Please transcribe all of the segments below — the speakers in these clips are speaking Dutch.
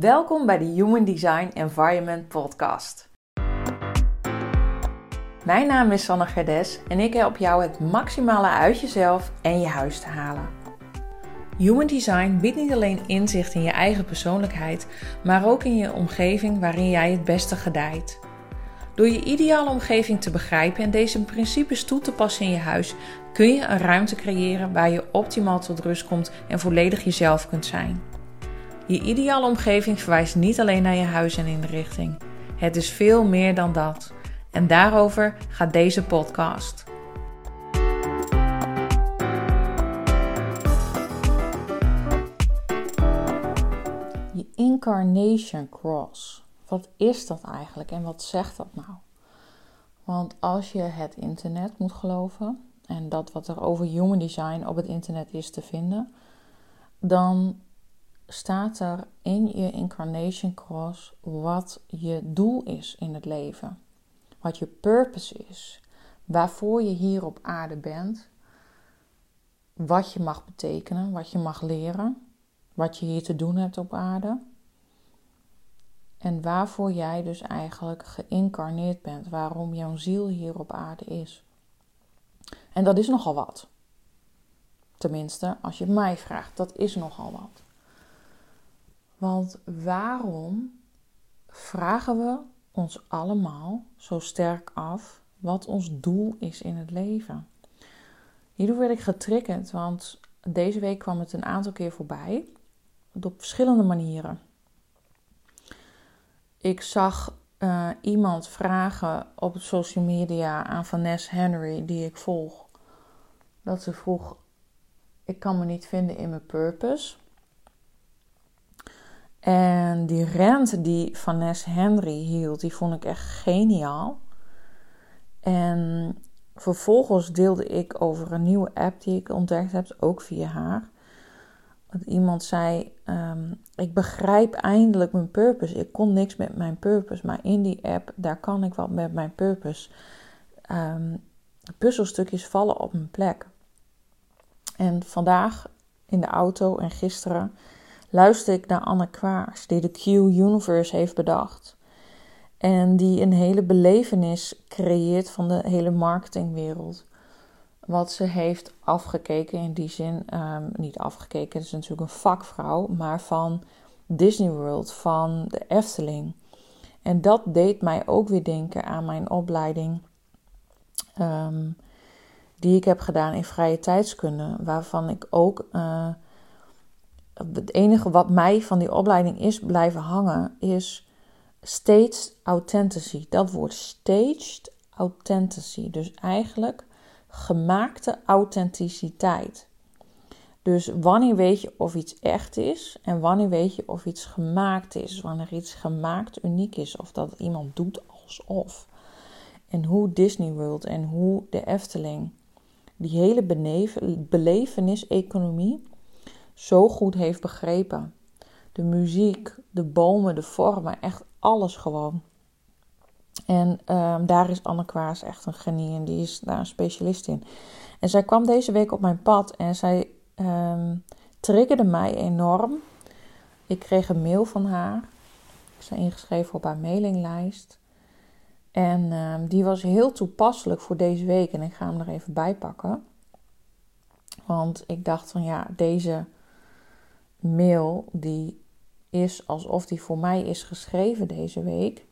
Welkom bij de Human Design Environment Podcast. Mijn naam is Sanne Gerdes en ik help jou het maximale uit jezelf en je huis te halen. Human Design biedt niet alleen inzicht in je eigen persoonlijkheid, maar ook in je omgeving waarin jij het beste gedijt. Door je ideale omgeving te begrijpen en deze principes toe te passen in je huis, kun je een ruimte creëren waar je optimaal tot rust komt en volledig jezelf kunt zijn. Je ideale omgeving verwijst niet alleen naar je huis en inrichting. Het is veel meer dan dat. En daarover gaat deze podcast. Je Incarnation Cross. Wat is dat eigenlijk en wat zegt dat nou? Want als je het internet moet geloven en dat wat er over human design op het internet is te vinden, dan staat er in je incarnation cross wat je doel is in het leven. Wat je purpose is. Waarvoor je hier op aarde bent. Wat je mag betekenen, wat je mag leren. Wat je hier te doen hebt op aarde. En waarvoor jij dus eigenlijk geïncarneerd bent. Waarom jouw ziel hier op aarde is. En dat is nogal wat. Tenminste, als je mij vraagt, dat is nogal wat. Want waarom vragen we ons allemaal zo sterk af wat ons doel is in het leven? Hierdoor werd ik getriggerd, want deze week kwam het een aantal keer voorbij. Op verschillende manieren. Ik zag uh, iemand vragen op social media aan Vanessa Henry, die ik volg. Dat ze vroeg: Ik kan me niet vinden in mijn purpose. En die rent die Vanessa Henry hield, die vond ik echt geniaal. En vervolgens deelde ik over een nieuwe app die ik ontdekt heb, ook via haar. Dat iemand zei: ehm, Ik begrijp eindelijk mijn purpose. Ik kon niks met mijn purpose, maar in die app, daar kan ik wat met mijn purpose. Um, puzzelstukjes vallen op mijn plek. En vandaag in de auto en gisteren luister ik naar Anne Kwaars, die de Q-Universe heeft bedacht. En die een hele belevenis creëert van de hele marketingwereld. Wat ze heeft afgekeken, in die zin, um, niet afgekeken, het is natuurlijk een vakvrouw, maar van Disney World, van de Efteling. En dat deed mij ook weer denken aan mijn opleiding, um, die ik heb gedaan in vrije tijdskunde, waarvan ik ook. Uh, het enige wat mij van die opleiding is blijven hangen, is staged authenticity. Dat woord staged authenticity. Dus eigenlijk gemaakte authenticiteit. Dus wanneer weet je of iets echt is en wanneer weet je of iets gemaakt is. Wanneer iets gemaakt uniek is of dat iemand doet alsof. En hoe Disney World en hoe de Efteling die hele belevenis-economie zo goed heeft begrepen. De muziek, de bomen, de vormen, echt alles gewoon. En um, daar is Anne Kwaas echt een genie en die is daar een specialist in. En zij kwam deze week op mijn pad en zij um, triggerde mij enorm. Ik kreeg een mail van haar. Ik sta ingeschreven op haar mailinglijst. En um, die was heel toepasselijk voor deze week. En ik ga hem er even bij pakken. Want ik dacht van ja, deze mail die is alsof die voor mij is geschreven deze week.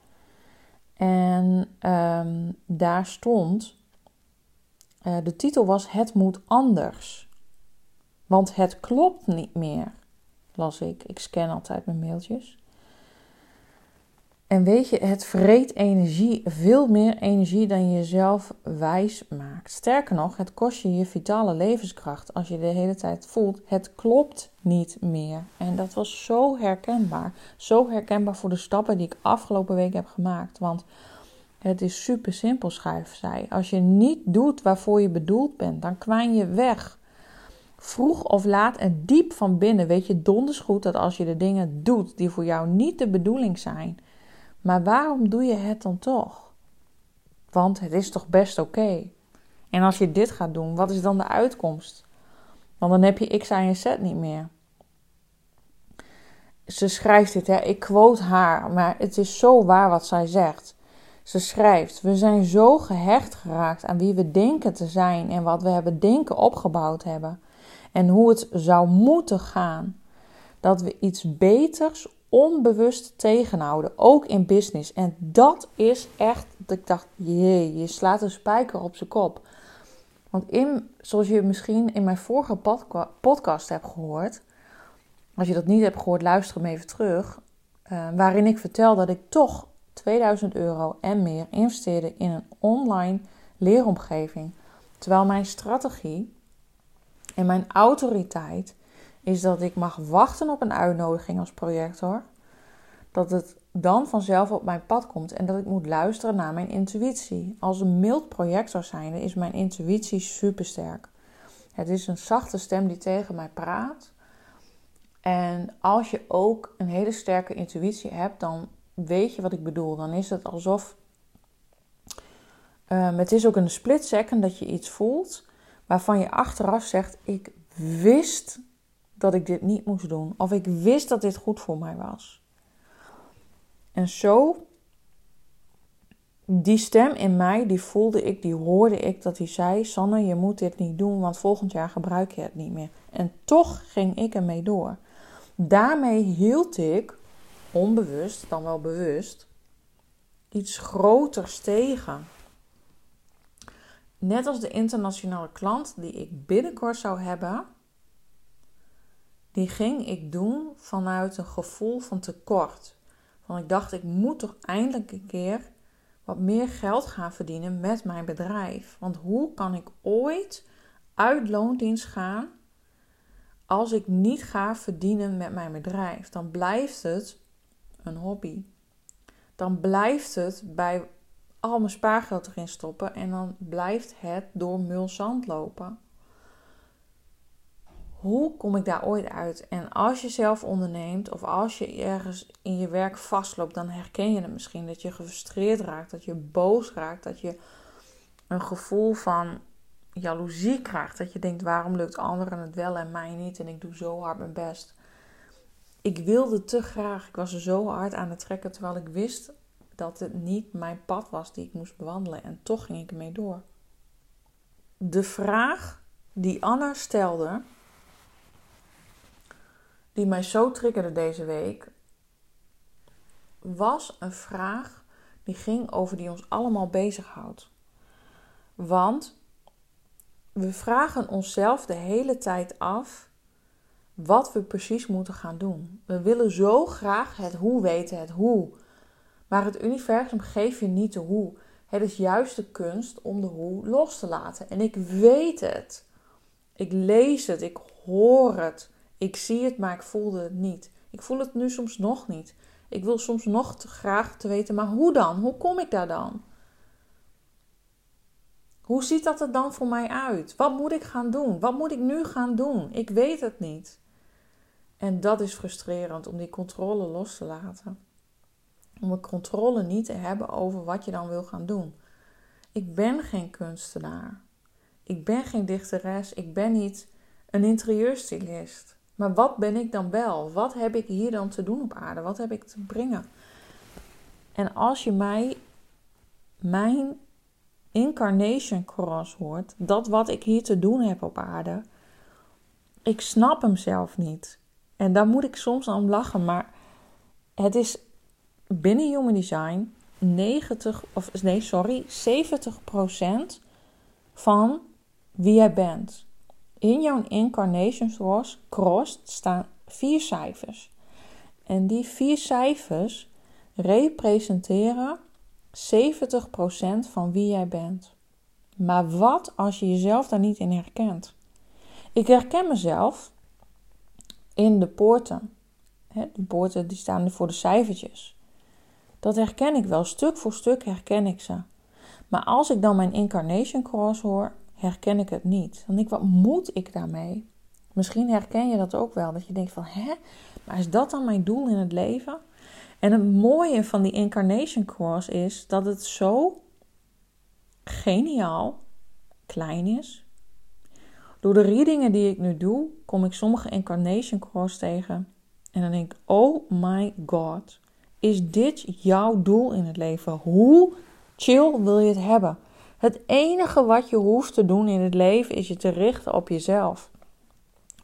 En um, daar stond, uh, de titel was Het moet anders. Want het klopt niet meer, las ik. Ik scan altijd mijn mailtjes. En weet je, het vreet energie, veel meer energie dan je zelf wijs maakt. Sterker nog, het kost je je vitale levenskracht als je de hele tijd voelt, het klopt niet meer. En dat was zo herkenbaar. Zo herkenbaar voor de stappen die ik afgelopen week heb gemaakt. Want het is super simpel, schrijft zij. Als je niet doet waarvoor je bedoeld bent, dan kwijn je weg. Vroeg of laat en diep van binnen weet je donders goed dat als je de dingen doet die voor jou niet de bedoeling zijn, maar waarom doe je het dan toch? Want het is toch best oké. En als je dit gaat doen, wat is dan de uitkomst? Want dan heb je X, Y en Z niet meer. ze schrijft dit, hè, ik quote haar, maar het is zo waar wat zij zegt. Ze schrijft: We zijn zo gehecht geraakt aan wie we denken te zijn en wat we hebben denken opgebouwd hebben. En hoe het zou moeten gaan. Dat we iets beters onbewust tegenhouden, ook in business. En dat is echt, dat ik dacht: jee, je slaat een spijker op zijn kop. Want in, zoals je misschien in mijn vorige podcast hebt gehoord, als je dat niet hebt gehoord, luister hem even terug. Uh, waarin ik vertel dat ik toch 2000 euro en meer investeerde in een online leeromgeving. Terwijl mijn strategie en mijn autoriteit is dat ik mag wachten op een uitnodiging als projector. Dat het dan vanzelf op mijn pad komt en dat ik moet luisteren naar mijn intuïtie. Als een mild projector zijnde is mijn intuïtie supersterk. Het is een zachte stem die tegen mij praat. En als je ook een hele sterke intuïtie hebt, dan weet je wat ik bedoel. Dan is het alsof. Um, het is ook een split second dat je iets voelt waarvan je achteraf zegt: Ik wist dat ik dit niet moest doen. Of ik wist dat dit goed voor mij was. En zo, die stem in mij, die voelde ik, die hoorde ik dat hij zei: Sanne, je moet dit niet doen, want volgend jaar gebruik je het niet meer. En toch ging ik ermee door. Daarmee hield ik onbewust dan wel bewust iets groters tegen. Net als de internationale klant die ik binnenkort zou hebben, die ging ik doen vanuit een gevoel van tekort. Want ik dacht, ik moet toch eindelijk een keer wat meer geld gaan verdienen met mijn bedrijf. Want hoe kan ik ooit uit loondienst gaan als ik niet ga verdienen met mijn bedrijf? Dan blijft het een hobby. Dan blijft het bij al mijn spaargeld erin stoppen en dan blijft het door mulzand lopen. Hoe kom ik daar ooit uit? En als je zelf onderneemt of als je ergens in je werk vastloopt, dan herken je het misschien dat je gefrustreerd raakt, dat je boos raakt, dat je een gevoel van jaloezie krijgt. Dat je denkt: waarom lukt anderen het wel en mij niet? En ik doe zo hard mijn best ik wilde te graag. Ik was er zo hard aan het trekken, terwijl ik wist dat het niet mijn pad was die ik moest bewandelen. En toch ging ik ermee door. De vraag die Anna stelde, die mij zo triggerde deze week, was een vraag die ging over die ons allemaal bezighoudt. Want we vragen onszelf de hele tijd af wat we precies moeten gaan doen. We willen zo graag het hoe weten, het hoe. Maar het universum geeft je niet de hoe. Het is juist de kunst om de hoe los te laten. En ik weet het. Ik lees het, ik hoor het. Ik zie het, maar ik voelde het niet. Ik voel het nu soms nog niet. Ik wil soms nog graag te weten, maar hoe dan? Hoe kom ik daar dan? Hoe ziet dat er dan voor mij uit? Wat moet ik gaan doen? Wat moet ik nu gaan doen? Ik weet het niet. En dat is frustrerend om die controle los te laten. Om de controle niet te hebben over wat je dan wil gaan doen. Ik ben geen kunstenaar. Ik ben geen dichteres. Ik ben niet een interieurstylist. Maar wat ben ik dan wel? Wat heb ik hier dan te doen op aarde? Wat heb ik te brengen? En als je mij mijn incarnation cross hoort, dat wat ik hier te doen heb op aarde, ik snap hem zelf niet. En daar moet ik soms aan lachen, maar het is binnen Human Design 90, of nee, sorry, 70% van wie jij bent. In jouw Incarnation Cross, staan vier cijfers. En die vier cijfers representeren 70% van wie jij bent. Maar wat als je jezelf daar niet in herkent? Ik herken mezelf in de poorten. De poorten die staan voor de cijfertjes. Dat herken ik wel, stuk voor stuk herken ik ze. Maar als ik dan mijn incarnation cross hoor, herken ik het niet. Dan denk ik, wat moet ik daarmee? Misschien herken je dat ook wel, dat je denkt van, hè, maar is dat dan mijn doel in het leven? En het mooie van die incarnation cross is dat het zo geniaal klein is, door de readingen die ik nu doe, kom ik sommige incarnation cross tegen En dan denk ik, oh my god, is dit jouw doel in het leven? Hoe chill wil je het hebben? Het enige wat je hoeft te doen in het leven is je te richten op jezelf.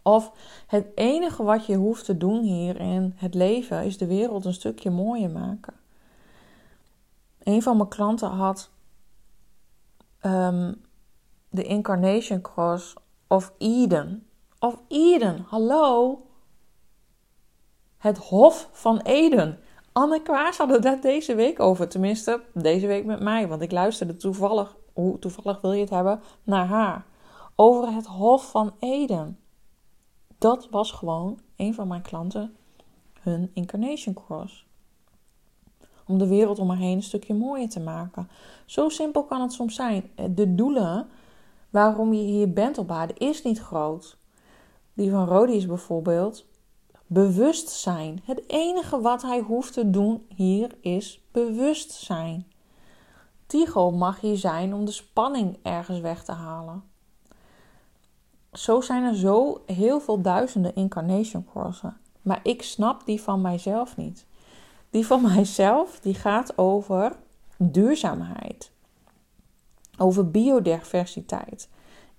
Of het enige wat je hoeft te doen hier in het leven is de wereld een stukje mooier maken. Een van mijn klanten had um, de Incarnation Cross of Eden. Of Eden, hallo. Het Hof van Eden. Anne Kwaas had het daar deze week over. Tenminste, deze week met mij. Want ik luisterde toevallig, hoe toevallig wil je het hebben, naar haar. Over het Hof van Eden. Dat was gewoon een van mijn klanten, hun Incarnation Cross. Om de wereld om haar heen een stukje mooier te maken. Zo simpel kan het soms zijn. De doelen waarom je hier bent op aarde is niet groot. Die van Rodi is bijvoorbeeld bewust zijn. Het enige wat hij hoeft te doen hier is bewust Tigo mag hier zijn om de spanning ergens weg te halen. Zo zijn er zo heel veel duizenden incarnation crossen. Maar ik snap die van mijzelf niet. Die van mijzelf die gaat over duurzaamheid. Over biodiversiteit.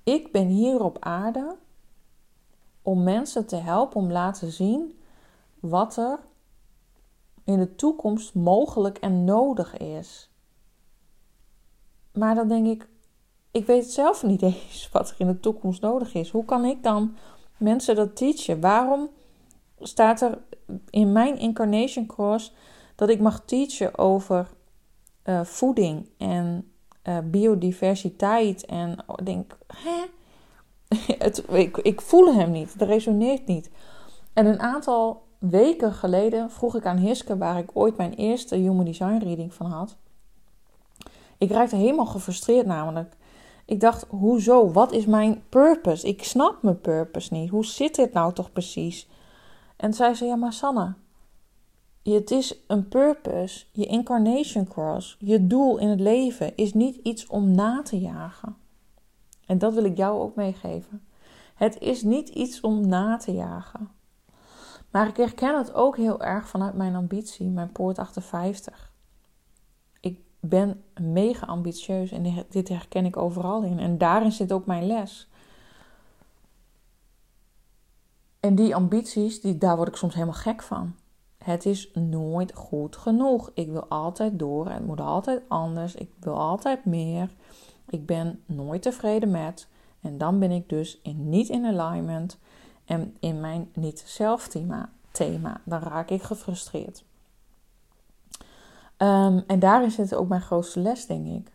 Ik ben hier op aarde om mensen te helpen om laten zien wat er in de toekomst mogelijk en nodig is. Maar dan denk ik, ik weet zelf niet eens wat er in de toekomst nodig is. Hoe kan ik dan mensen dat teachen? Waarom staat er in mijn incarnation course dat ik mag teachen over uh, voeding en uh, biodiversiteit? En oh, denk, hè? Het, ik, ik voel hem niet, het resoneert niet. En een aantal weken geleden vroeg ik aan Hiske, waar ik ooit mijn eerste Human Design reading van had. Ik raakte helemaal gefrustreerd namelijk. Ik dacht, hoezo? Wat is mijn purpose? Ik snap mijn purpose niet. Hoe zit dit nou toch precies? En zei, ja maar Sanne, het is een purpose, je incarnation cross, je doel in het leven is niet iets om na te jagen. En dat wil ik jou ook meegeven. Het is niet iets om na te jagen. Maar ik herken het ook heel erg vanuit mijn ambitie, mijn poort 58. Ben mega ambitieus en dit herken ik overal in. En daarin zit ook mijn les. En die ambities, die, daar word ik soms helemaal gek van. Het is nooit goed genoeg. Ik wil altijd door. Het moet altijd anders. Ik wil altijd meer. Ik ben nooit tevreden met. En dan ben ik dus in, niet in alignment en in mijn niet-zelf thema. Dan raak ik gefrustreerd. Um, en daarin zit ook mijn grootste les, denk ik.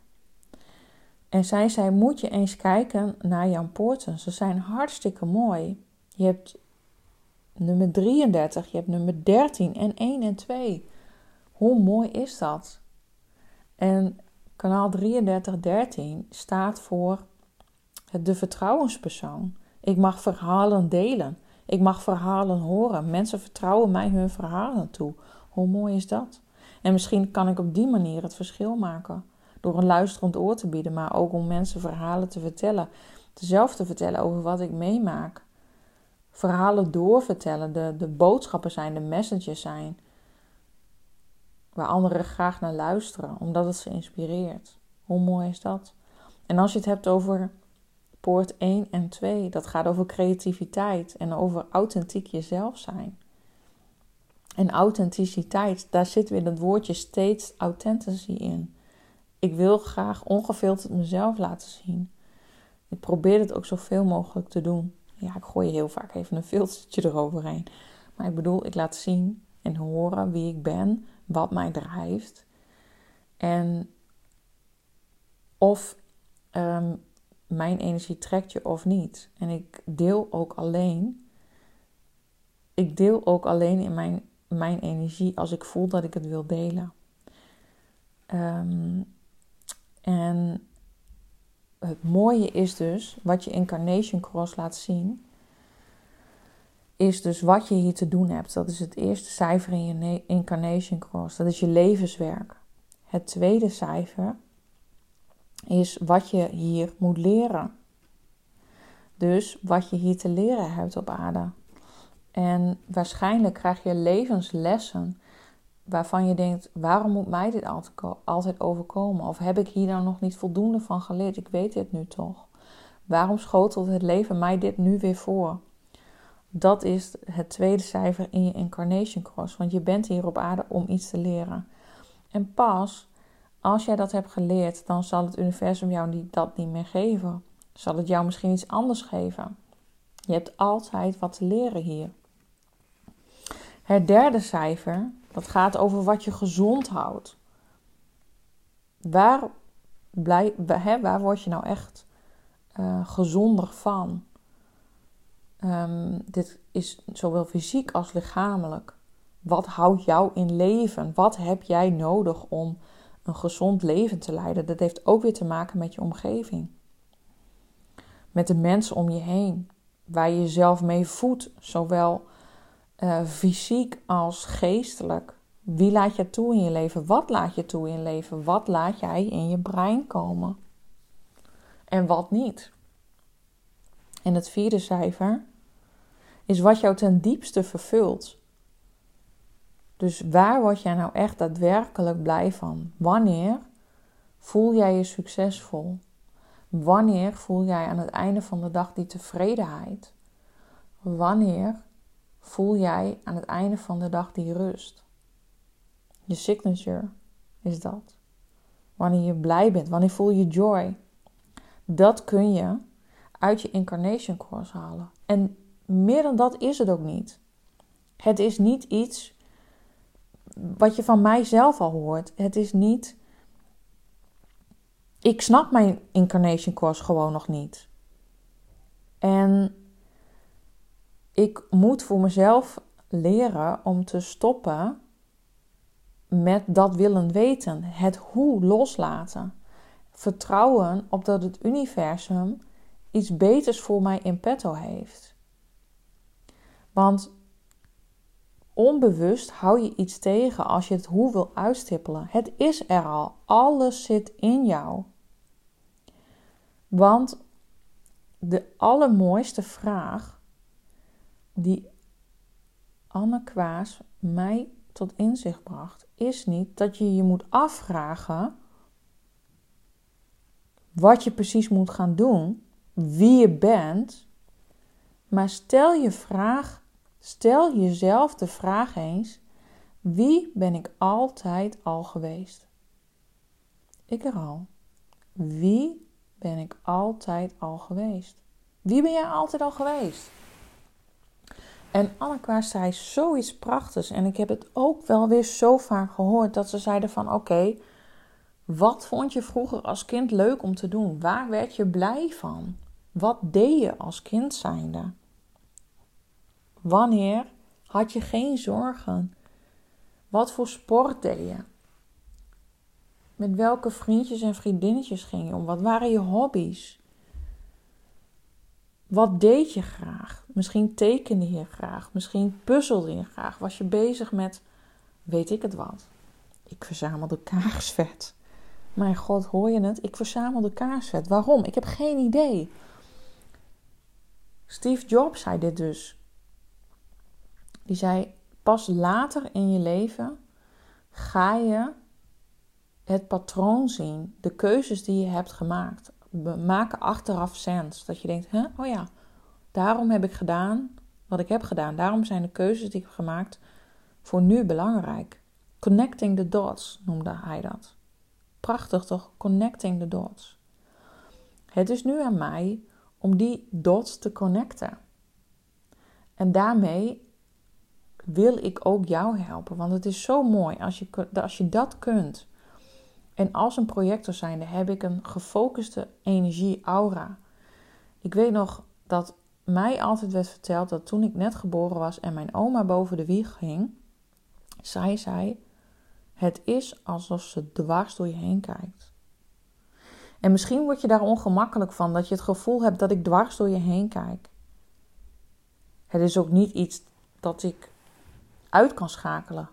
En zij zei: Moet je eens kijken naar jouw poorten. Ze zijn hartstikke mooi. Je hebt nummer 33, je hebt nummer 13 en 1 en 2. Hoe mooi is dat? En kanaal 3313 staat voor de vertrouwenspersoon. Ik mag verhalen delen. Ik mag verhalen horen. Mensen vertrouwen mij hun verhalen toe. Hoe mooi is dat? En misschien kan ik op die manier het verschil maken. Door een luisterend oor te bieden, maar ook om mensen verhalen te vertellen. Zelf te vertellen over wat ik meemaak. Verhalen doorvertellen, de, de boodschappen zijn, de messages zijn. Waar anderen graag naar luisteren, omdat het ze inspireert. Hoe mooi is dat? En als je het hebt over poort 1 en 2, dat gaat over creativiteit en over authentiek jezelf zijn. En authenticiteit, daar zit weer het woordje steeds authenticity in. Ik wil graag ongefilterd mezelf laten zien. Ik probeer het ook zoveel mogelijk te doen. Ja, ik gooi heel vaak even een filtertje eroverheen. Maar ik bedoel, ik laat zien en horen wie ik ben, wat mij drijft. En of ehm, mijn energie trekt je of niet. En ik deel ook alleen. Ik deel ook alleen in mijn, mijn energie als ik voel dat ik het wil delen. Ehm, en het mooie is dus, wat je Incarnation Cross laat zien, is dus wat je hier te doen hebt. Dat is het eerste cijfer in je Incarnation Cross. Dat is je levenswerk. Het tweede cijfer is wat je hier moet leren. Dus wat je hier te leren hebt op aarde. En waarschijnlijk krijg je levenslessen waarvan je denkt: waarom moet mij dit altijd overkomen? Of heb ik hier dan nog niet voldoende van geleerd? Ik weet dit nu toch. Waarom schotelt het leven mij dit nu weer voor? Dat is het tweede cijfer in je incarnation cross. Want je bent hier op aarde om iets te leren. En pas als jij dat hebt geleerd, dan zal het universum jou dat niet meer geven. Zal het jou misschien iets anders geven. Je hebt altijd wat te leren hier. Het derde cijfer, dat gaat over wat je gezond houdt. Waar, blij, waar word je nou echt uh, gezonder van? Um, dit is zowel fysiek als lichamelijk. Wat houdt jou in leven? Wat heb jij nodig om een gezond leven te leiden? Dat heeft ook weer te maken met je omgeving. Met de mensen om je heen. Waar je jezelf mee voedt. Zowel uh, fysiek als geestelijk. Wie laat je toe in je leven? Wat laat je toe in je leven? Wat laat jij in je brein komen? En wat niet? En het vierde cijfer is wat jou ten diepste vervult. Dus waar word jij nou echt daadwerkelijk blij van? Wanneer voel jij je succesvol? Wanneer voel jij aan het einde van de dag die tevredenheid? Wanneer voel jij aan het einde van de dag die rust? Je signature is dat. Wanneer je blij bent, wanneer voel je joy? Dat kun je uit je incarnation course halen. En meer dan dat is het ook niet. Het is niet iets wat je van mijzelf al hoort. Het is niet. Ik snap mijn incarnation course gewoon nog niet. En ik moet voor mezelf leren om te stoppen met dat willen weten. Het hoe loslaten. Vertrouwen op dat het universum iets beters voor mij in petto heeft. Want onbewust hou je iets tegen als je het hoe wil uitstippelen. Het is er al. Alles zit in jou. Want de allermooiste vraag die Anne Kwaas mij tot inzicht bracht, is niet dat je je moet afvragen wat je precies moet gaan doen, wie je bent, maar stel je vraag Stel jezelf de vraag eens: wie ben ik altijd al geweest? Ik herhaal. Wie ben ik altijd al geweest? Wie ben jij altijd al geweest? En Annekwa zei zoiets prachtigs. En ik heb het ook wel weer zo vaak gehoord dat ze zeiden van oké, wat vond je vroeger als kind leuk om te doen? Waar werd je blij van? Wat deed je als kind zijnde? Wanneer had je geen zorgen? Wat voor sport deed je? Met welke vriendjes en vriendinnetjes ging je om? Wat waren je hobby's? Wat deed je graag? Misschien tekende je graag, misschien puzzelde je graag. Was je bezig met, weet ik het wat? Ik verzamelde kaarsvet. Mijn god, hoor je het? Ik verzamelde kaarsvet. Waarom? Ik heb geen idee. Steve Jobs zei dit dus. Die zei: Pas later in je leven ga je het patroon zien, de keuzes die je hebt gemaakt. Maken achteraf sens. Dat je denkt: hè, oh ja, daarom heb ik gedaan wat ik heb gedaan. Daarom zijn de keuzes die ik heb gemaakt voor nu belangrijk. Connecting the dots noemde hij dat. Prachtig toch? Connecting the dots. Het is nu aan mij om die dots te connecten. En daarmee wil ik ook jou helpen. Want het is zo mooi als je, als je dat kunt. En als een projector zijnde heb ik een gefocuste energie-aura. Ik weet nog dat mij altijd werd verteld dat toen ik net geboren was en mijn oma boven de wieg zei zij: Het is alsof ze dwars door je heen kijkt. En misschien word je daar ongemakkelijk van dat je het gevoel hebt dat ik dwars door je heen kijk. Het is ook niet iets dat ik uit kan schakelen.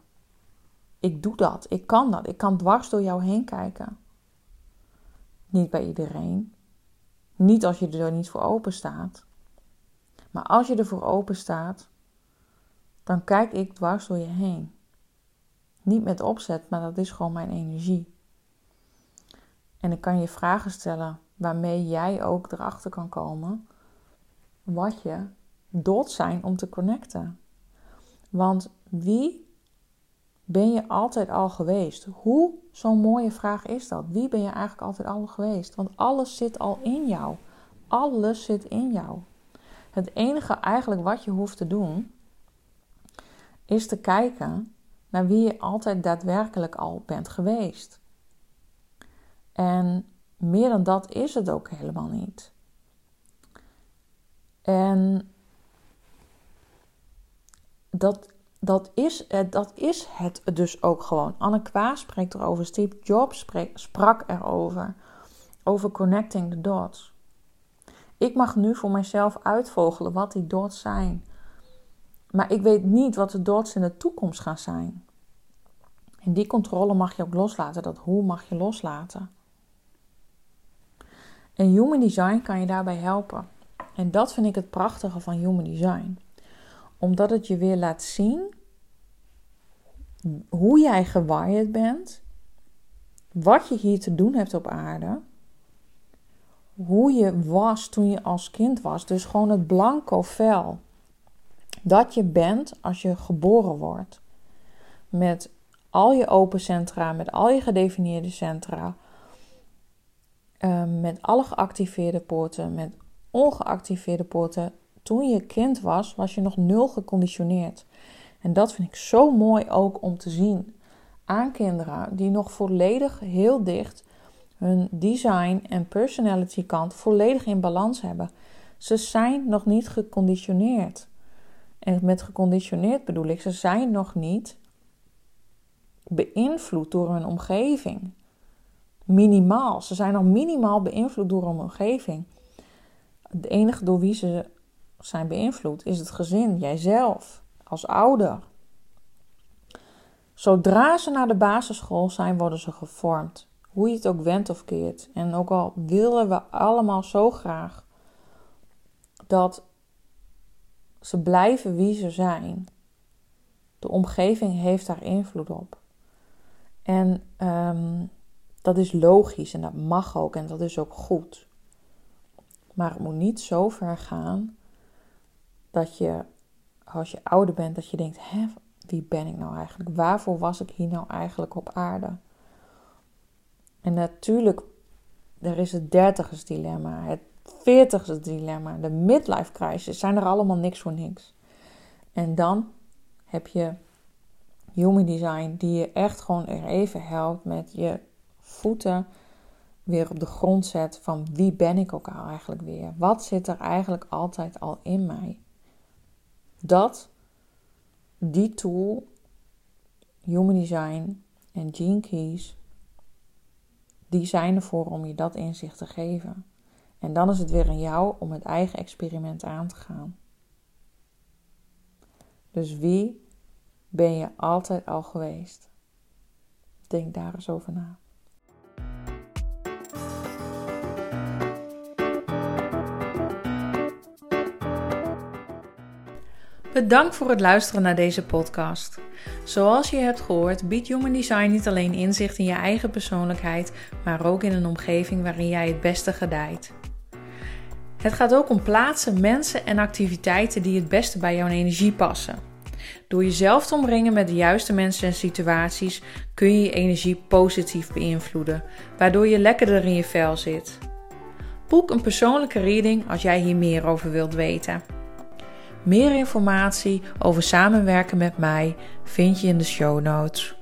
Ik doe dat, ik kan dat, ik kan dwars door jou heen kijken. Niet bij iedereen. Niet als je er niet voor open staat. Maar als je er voor open staat, dan kijk ik dwars door je heen. Niet met opzet, maar dat is gewoon mijn energie. En ik kan je vragen stellen waarmee jij ook erachter kan komen wat je dood zijn om te connecten. Want wie ben je altijd al geweest? Hoe zo'n mooie vraag is dat? Wie ben je eigenlijk altijd al geweest? Want alles zit al in jou. Alles zit in jou. Het enige eigenlijk wat je hoeft te doen, is te kijken naar wie je altijd daadwerkelijk al bent geweest. En meer dan dat is het ook helemaal niet. En dat, dat, is, dat is het dus ook gewoon. Anne Kwaas spreekt erover, Steve Jobs sprak erover. Over connecting the dots. Ik mag nu voor mezelf uitvogelen wat die dots zijn. Maar ik weet niet wat de dots in de toekomst gaan zijn. En die controle mag je ook loslaten. Dat hoe mag je loslaten. En Human Design kan je daarbij helpen. En dat vind ik het prachtige van Human Design. Omdat het je weer laat zien hoe jij gewired bent. Wat je hier te doen hebt op aarde. Hoe je was toen je als kind was. Dus gewoon het blanco vel. Dat je bent als je geboren wordt. Met al je open centra, met al je gedefinieerde centra. Ehm, met alle geactiveerde poorten, met ongeactiveerde poorten. Toen je kind was, was je nog nul geconditioneerd. En dat vind ik zo mooi ook om te zien aan kinderen die nog volledig heel dicht hun design en personality kant volledig in balans hebben. Ze zijn nog niet geconditioneerd. En met geconditioneerd bedoel ik, ze zijn nog niet beïnvloed door hun omgeving. Minimaal. Ze zijn nog minimaal beïnvloed door hun omgeving. Het enige door wie ze zijn beïnvloed is het gezin, jijzelf, als ouder. Zodra ze naar de basisschool zijn, worden ze gevormd. Hoe je het ook wendt of keert. En ook al willen we allemaal zo graag dat ze blijven wie ze zijn. De omgeving heeft daar invloed op. En um, dat is logisch en dat mag ook en dat is ook goed. Maar het moet niet zo ver gaan dat je, als je ouder bent, dat je denkt: hè, wie ben ik nou eigenlijk? Waarvoor was ik hier nou eigenlijk op aarde? En natuurlijk, er is het dertigersdilemma, het veertigersdilemma, de midlife crisis, zijn er allemaal niks voor niks. En dan heb je Human Design die je echt gewoon er even helpt met je voeten weer op de grond zet van wie ben ik ook al eigenlijk weer? Wat zit er eigenlijk altijd al in mij? Dat, die tool, Human Design en Gene Keys, die zijn ervoor om je dat inzicht te geven. En dan is het weer aan jou om het eigen experiment aan te gaan. Dus wie ben je altijd al geweest? Denk daar eens over na. Bedankt voor het luisteren naar deze podcast. Zoals je hebt gehoord, biedt Human Design niet alleen inzicht in je eigen persoonlijkheid, maar ook in een omgeving waarin jij het beste gedijt. Het gaat ook om plaatsen, mensen en activiteiten die het beste bij jouw energie passen. Door jezelf te omringen met de juiste mensen en situaties kun je je energie positief beïnvloeden, waardoor je lekkerder in je vel zit. Boek een persoonlijke reading als jij hier meer over wilt weten. Meer informatie over samenwerken met mij vind je in de show notes.